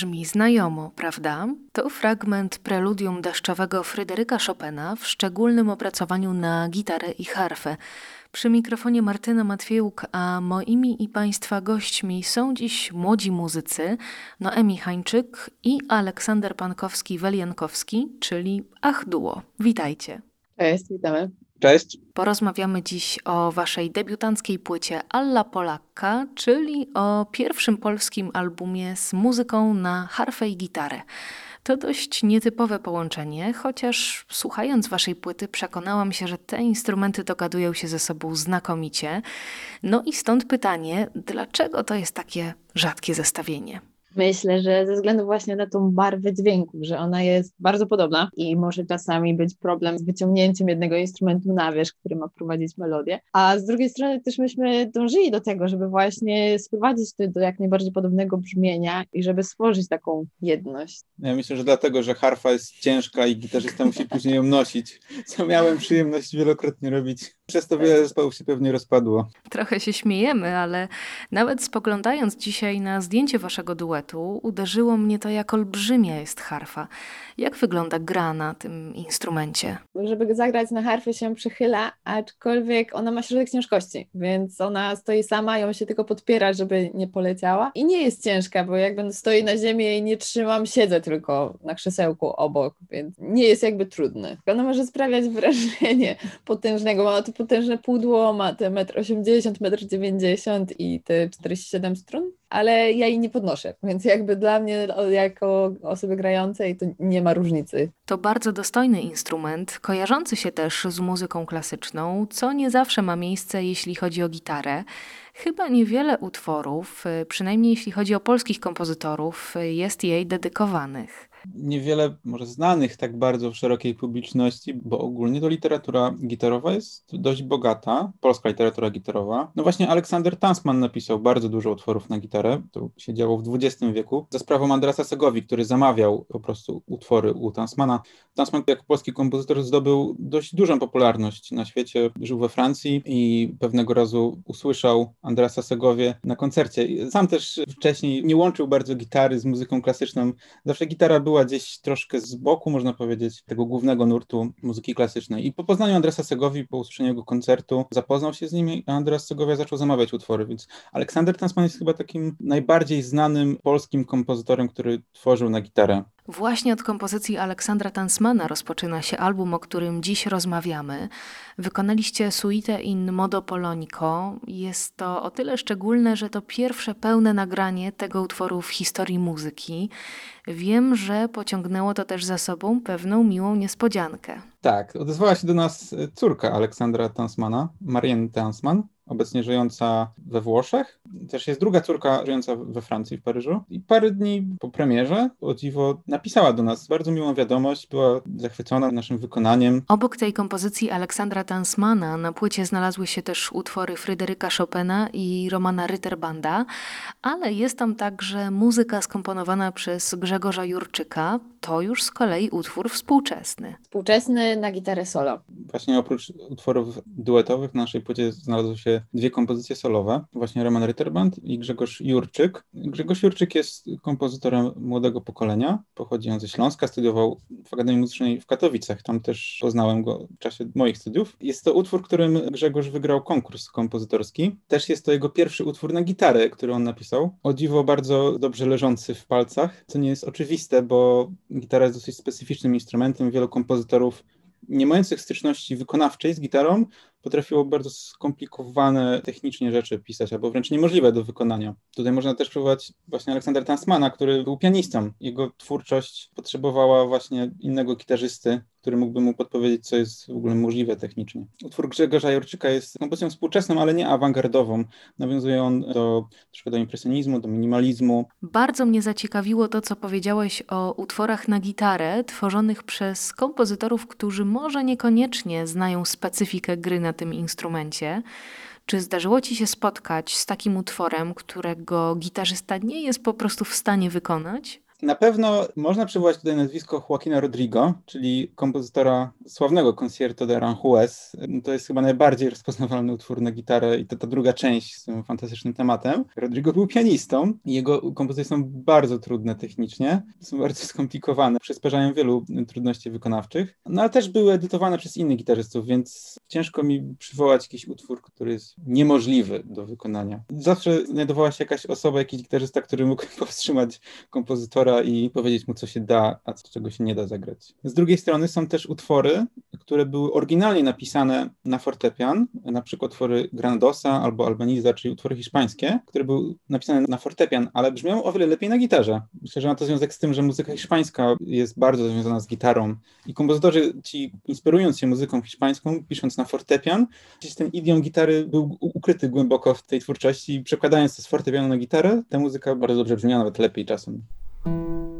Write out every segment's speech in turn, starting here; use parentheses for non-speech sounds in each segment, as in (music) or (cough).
Brzmi znajomo, prawda? To fragment preludium deszczowego Fryderyka Chopina w szczególnym opracowaniu na gitarę i harfę. Przy mikrofonie Martyna Matwiejuk, a moimi i Państwa gośćmi są dziś młodzi muzycy Noemi Hańczyk i Aleksander Pankowski-Weliankowski, czyli Ach Duo. Witajcie. Cześć, witamy. Cześć. Porozmawiamy dziś o waszej debiutanckiej płycie Alla Polakka, czyli o pierwszym polskim albumie z muzyką na harfę i gitarę. To dość nietypowe połączenie, chociaż słuchając waszej płyty przekonałam się, że te instrumenty dogadują się ze sobą znakomicie. No i stąd pytanie, dlaczego to jest takie rzadkie zestawienie? Myślę, że ze względu właśnie na tą barwę dźwięku, że ona jest bardzo podobna i może czasami być problem z wyciągnięciem jednego instrumentu na wierzch, który ma prowadzić melodię. A z drugiej strony też myśmy dążyli do tego, żeby właśnie sprowadzić to do jak najbardziej podobnego brzmienia i żeby stworzyć taką jedność. Ja myślę, że dlatego, że harfa jest ciężka i gitarzysta musi później ją nosić, co miałem przyjemność wielokrotnie robić. Przez to wiele zespołów się pewnie rozpadło. Trochę się śmiejemy, ale nawet spoglądając dzisiaj na zdjęcie waszego duetu, uderzyło mnie to, jak olbrzymia jest harfa. Jak wygląda gra na tym instrumencie? Żeby zagrać na harfie się przychyla, aczkolwiek ona ma środek ciężkości, więc ona stoi sama, ją się tylko podpiera, żeby nie poleciała. I nie jest ciężka, bo jakby stoi na ziemi i nie trzymam, siedzę tylko na krzesełku obok, więc nie jest jakby trudny. Ona może sprawiać wrażenie (laughs) potężnego, ma to potężne pudło, ma te 1,80 m, 1,90 m i te 47 strun, ale ja jej nie podnoszę, więc jakby dla mnie jako osoby grającej to nie ma różnicy. To bardzo dostojny instrument, kojarzący się też z muzyką klasyczną, co nie zawsze ma miejsce, jeśli chodzi o gitarę. Chyba niewiele utworów, przynajmniej jeśli chodzi o polskich kompozytorów, jest jej dedykowanych niewiele może znanych tak bardzo w szerokiej publiczności, bo ogólnie to literatura gitarowa jest dość bogata, polska literatura gitarowa. No właśnie Aleksander Tansman napisał bardzo dużo utworów na gitarę, to się działo w XX wieku, za sprawą Andrasa Segowi, który zamawiał po prostu utwory u Tansmana. Tansman jako polski kompozytor zdobył dość dużą popularność na świecie, żył we Francji i pewnego razu usłyszał Andrasa Segowie na koncercie. Sam też wcześniej nie łączył bardzo gitary z muzyką klasyczną, zawsze gitara była była gdzieś troszkę z boku, można powiedzieć, tego głównego nurtu muzyki klasycznej. I po poznaniu Andresa Segowi, po usłyszeniu jego koncertu, zapoznał się z nim i Andres Segowia zaczął zamawiać utwory, więc Aleksander Tansman jest chyba takim najbardziej znanym polskim kompozytorem, który tworzył na gitarę. Właśnie od kompozycji Aleksandra Tansmana rozpoczyna się album, o którym dziś rozmawiamy. Wykonaliście suite in modo polonico. Jest to o tyle szczególne, że to pierwsze pełne nagranie tego utworu w historii muzyki. Wiem, że pociągnęło to też za sobą pewną miłą niespodziankę. Tak, odezwała się do nas córka Aleksandra Tansmana, Marianne Tansman, obecnie żyjąca we Włoszech. Też jest druga córka żyjąca we Francji, w Paryżu. I parę dni po premierze, o dziwo, napisała do nas bardzo miłą wiadomość, była zachwycona naszym wykonaniem. Obok tej kompozycji Aleksandra Tansmana na płycie znalazły się też utwory Fryderyka Chopina i Romana Ritterbanda, ale jest tam także muzyka skomponowana przez Grzegorza Jurczyka. To już z kolei utwór współczesny. Współczesny na gitarę solo. Właśnie oprócz utworów duetowych na naszej płycie znalazły się dwie kompozycje solowe, właśnie Roman Ritterband i Grzegorz Jurczyk. Grzegorz Jurczyk jest kompozytorem młodego pokolenia, pochodzi on ze Śląska, studiował w Akademii Muzycznej w Katowicach, tam też poznałem go w czasie moich studiów. Jest to utwór, którym Grzegorz wygrał konkurs kompozytorski. Też jest to jego pierwszy utwór na gitarę, który on napisał. O dziwo bardzo dobrze leżący w palcach, co nie jest oczywiste, bo gitara jest dosyć specyficznym instrumentem. Wielu kompozytorów nie mających styczności wykonawczej z gitarą potrafiło bardzo skomplikowane technicznie rzeczy pisać, albo wręcz niemożliwe do wykonania. Tutaj można też przywołać właśnie Aleksandra Tansmana, który był pianistą. Jego twórczość potrzebowała właśnie innego gitarzysty, który mógłby mu podpowiedzieć, co jest w ogóle możliwe technicznie. Utwór Grzegorza Jurczyka jest kompozycją współczesną, ale nie awangardową. Nawiązuje on do, troszkę do impresjonizmu, do minimalizmu. Bardzo mnie zaciekawiło to, co powiedziałeś o utworach na gitarę, tworzonych przez kompozytorów, którzy może niekoniecznie znają specyfikę gry na tym instrumencie. Czy zdarzyło ci się spotkać z takim utworem, którego gitarzysta nie jest po prostu w stanie wykonać? Na pewno można przywołać tutaj nazwisko Joaquina Rodrigo, czyli kompozytora sławnego Concierto de Aranjuez. To jest chyba najbardziej rozpoznawalny utwór na gitarę i to ta druga część z tym fantastycznym tematem. Rodrigo był pianistą i jego kompozycje są bardzo trudne technicznie, są bardzo skomplikowane, przysparzają wielu trudności wykonawczych, no ale też były edytowane przez innych gitarzystów, więc ciężko mi przywołać jakiś utwór, który jest niemożliwy do wykonania. Zawsze znajdowała się jakaś osoba, jakiś gitarzysta, który mógł powstrzymać kompozytora i powiedzieć mu, co się da, a czego się nie da zagrać. Z drugiej strony są też utwory, które były oryginalnie napisane na fortepian, na przykład utwory Grandosa albo Albaniza, czyli utwory hiszpańskie, które były napisane na fortepian, ale brzmią o wiele lepiej na gitarze. Myślę, że ma to związek z tym, że muzyka hiszpańska jest bardzo związana z gitarą i kompozytorzy ci, inspirując się muzyką hiszpańską, pisząc na fortepian, gdzieś ten idiom gitary był ukryty głęboko w tej twórczości i przekładając to z fortepianu na gitarę, ta muzyka bardzo dobrze brzmiała, nawet lepiej czasem. thank you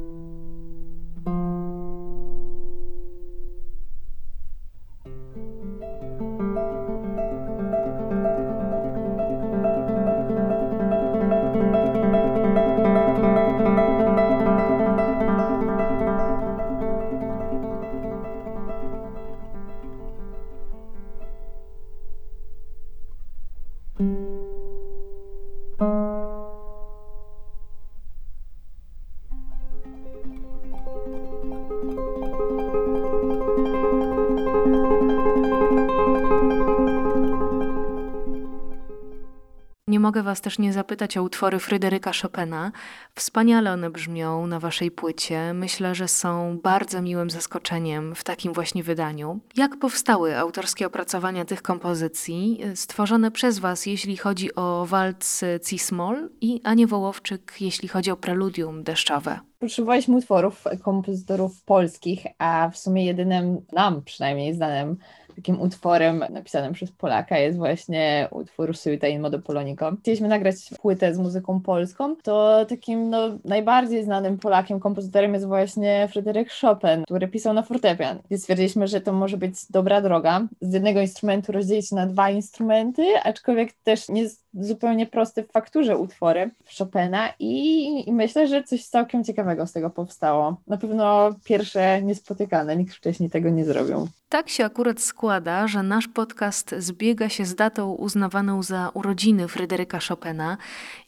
Nie mogę Was też nie zapytać o utwory Fryderyka Chopina. Wspaniale one brzmią na Waszej płycie. Myślę, że są bardzo miłym zaskoczeniem w takim właśnie wydaniu. Jak powstały autorskie opracowania tych kompozycji, stworzone przez Was, jeśli chodzi o walc Cismol i Anię Wołowczyk, jeśli chodzi o preludium deszczowe? Potrzebowaliśmy utworów kompozytorów polskich, a w sumie jedynym nam przynajmniej znanym takim utworem napisanym przez Polaka jest właśnie utwór Suita in Modo Polonico. Chcieliśmy nagrać płytę z muzyką polską, to takim no, najbardziej znanym Polakiem, kompozytorem jest właśnie Fryderyk Chopin, który pisał na fortepian. I stwierdziliśmy, że to może być dobra droga. Z jednego instrumentu rozdzielić na dwa instrumenty, aczkolwiek też nie zupełnie prosty w fakturze utwory Chopina i, i myślę, że coś całkiem ciekawego z tego powstało. Na pewno pierwsze niespotykane, nikt wcześniej tego nie zrobił. Tak się akurat składa, że nasz podcast zbiega się z datą uznawaną za urodziny Fryderyka Chopina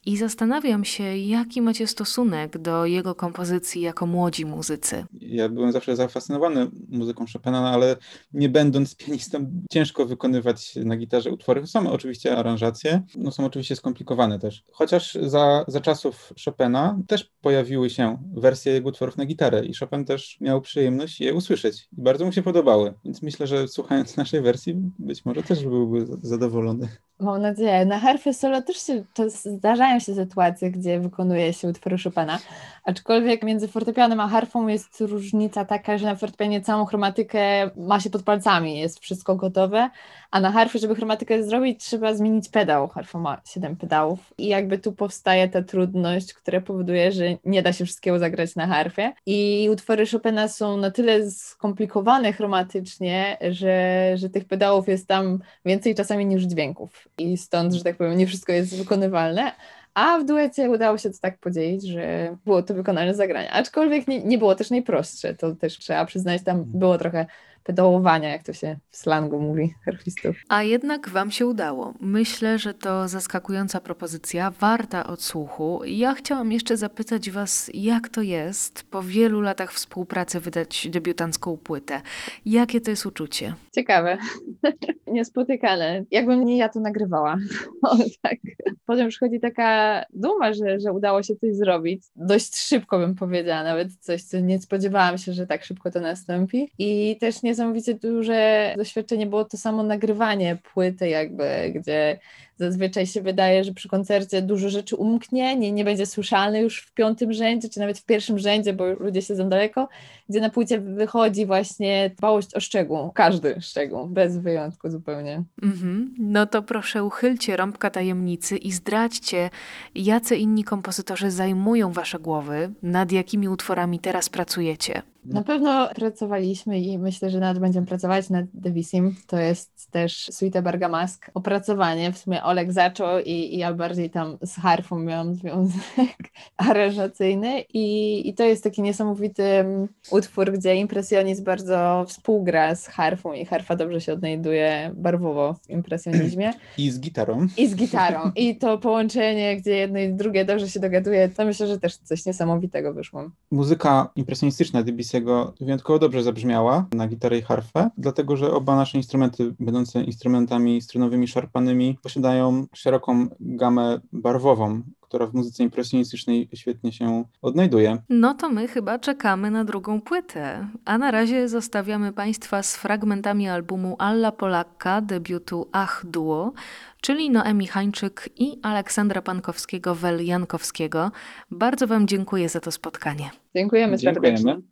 i zastanawiam się, jaki macie stosunek do jego kompozycji jako młodzi muzycy. Ja byłem zawsze zafascynowany muzyką Chopina, no ale nie będąc pianistą, ciężko wykonywać na gitarze utwory. Są oczywiście aranżacje, no są oczywiście skomplikowane też. Chociaż za, za czasów Chopina też pojawiły się wersje jego utworów na gitarę i Chopin też miał przyjemność je usłyszeć i bardzo mu się podobały. Więc myślę, że słuchając naszej wersji, być może też byłby zadowolony. Mam nadzieję. Na harfie solo też się, zdarzają się sytuacje, gdzie wykonuje się utwory Chopina, aczkolwiek między fortepianem a harfą jest różnica taka, że na fortepianie całą chromatykę ma się pod palcami, jest wszystko gotowe, a na harfie, żeby chromatykę zrobić, trzeba zmienić pedał. Harfa ma 7 pedałów i jakby tu powstaje ta trudność, która powoduje, że nie da się wszystkiego zagrać na harfie i utwory Chopina są na tyle skomplikowane chromatycznie, że, że tych pedałów jest tam więcej czasami niż dźwięków i stąd, że tak powiem, nie wszystko jest wykonywalne. A w duecie udało się to tak podzielić, że było to wykonane zagrania. Aczkolwiek nie, nie było też najprostsze, to też trzeba przyznać, tam było trochę pedałowania, jak to się w slangu mówi, harfistów. A jednak Wam się udało. Myślę, że to zaskakująca propozycja, warta odsłuchu. Ja chciałam jeszcze zapytać Was, jak to jest po wielu latach współpracy wydać debiutancką płytę? Jakie to jest uczucie? Ciekawe. (laughs) niespotykane. Jakbym nie ja to nagrywała. (laughs) O, tak. Potem przychodzi taka duma, że, że udało się coś zrobić. Dość szybko bym powiedziała, nawet coś, co nie spodziewałam się, że tak szybko to nastąpi. I też niesamowicie duże doświadczenie było to samo nagrywanie płyty, jakby, gdzie Zazwyczaj się wydaje, że przy koncercie dużo rzeczy umknie, nie, nie będzie słyszalny już w piątym rzędzie, czy nawet w pierwszym rzędzie, bo ludzie siedzą daleko, gdzie na płycie wychodzi właśnie dbałość o szczegół, każdy szczegół, bez wyjątku zupełnie. Mhm. No to proszę uchylcie rąbka tajemnicy i zdradźcie, jacy inni kompozytorzy zajmują wasze głowy, nad jakimi utworami teraz pracujecie. Na pewno pracowaliśmy i myślę, że nadal będziemy pracować nad Devisim. To jest też Suite Bergamask. Opracowanie, w sumie Olek zaczął i, i ja bardziej tam z harfą miałam związek (laughs) aranżacyjny i, i to jest taki niesamowity utwór, gdzie impresjonizm bardzo współgra z harfą i harfa dobrze się odnajduje barwowo w impresjonizmie. (clears throat) I z gitarą. I z gitarą. I to połączenie, gdzie jedno i drugie dobrze się dogaduje, to myślę, że też coś niesamowitego wyszło. Muzyka impresjonistyczna Debussy Debussiego wyjątkowo dobrze zabrzmiała na gitarę i harfę, dlatego że oba nasze instrumenty, będące instrumentami strunowymi szarpanymi, posiadają szeroką gamę barwową, która w muzyce impresjonistycznej świetnie się odnajduje. No to my chyba czekamy na drugą płytę. A na razie zostawiamy Państwa z fragmentami albumu Alla Polakka, debiutu Ach Duo, czyli Noemi Hańczyk i Aleksandra Pankowskiego-Wel Jankowskiego. Bardzo Wam dziękuję za to spotkanie. Dziękujemy, Dziękujemy. serdecznie. Audycje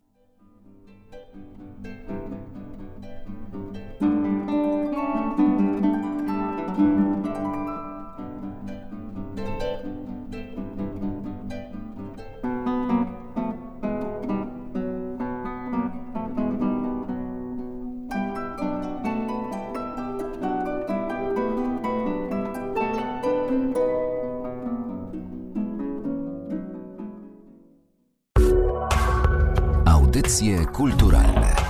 kulturalne w dobrym tonie.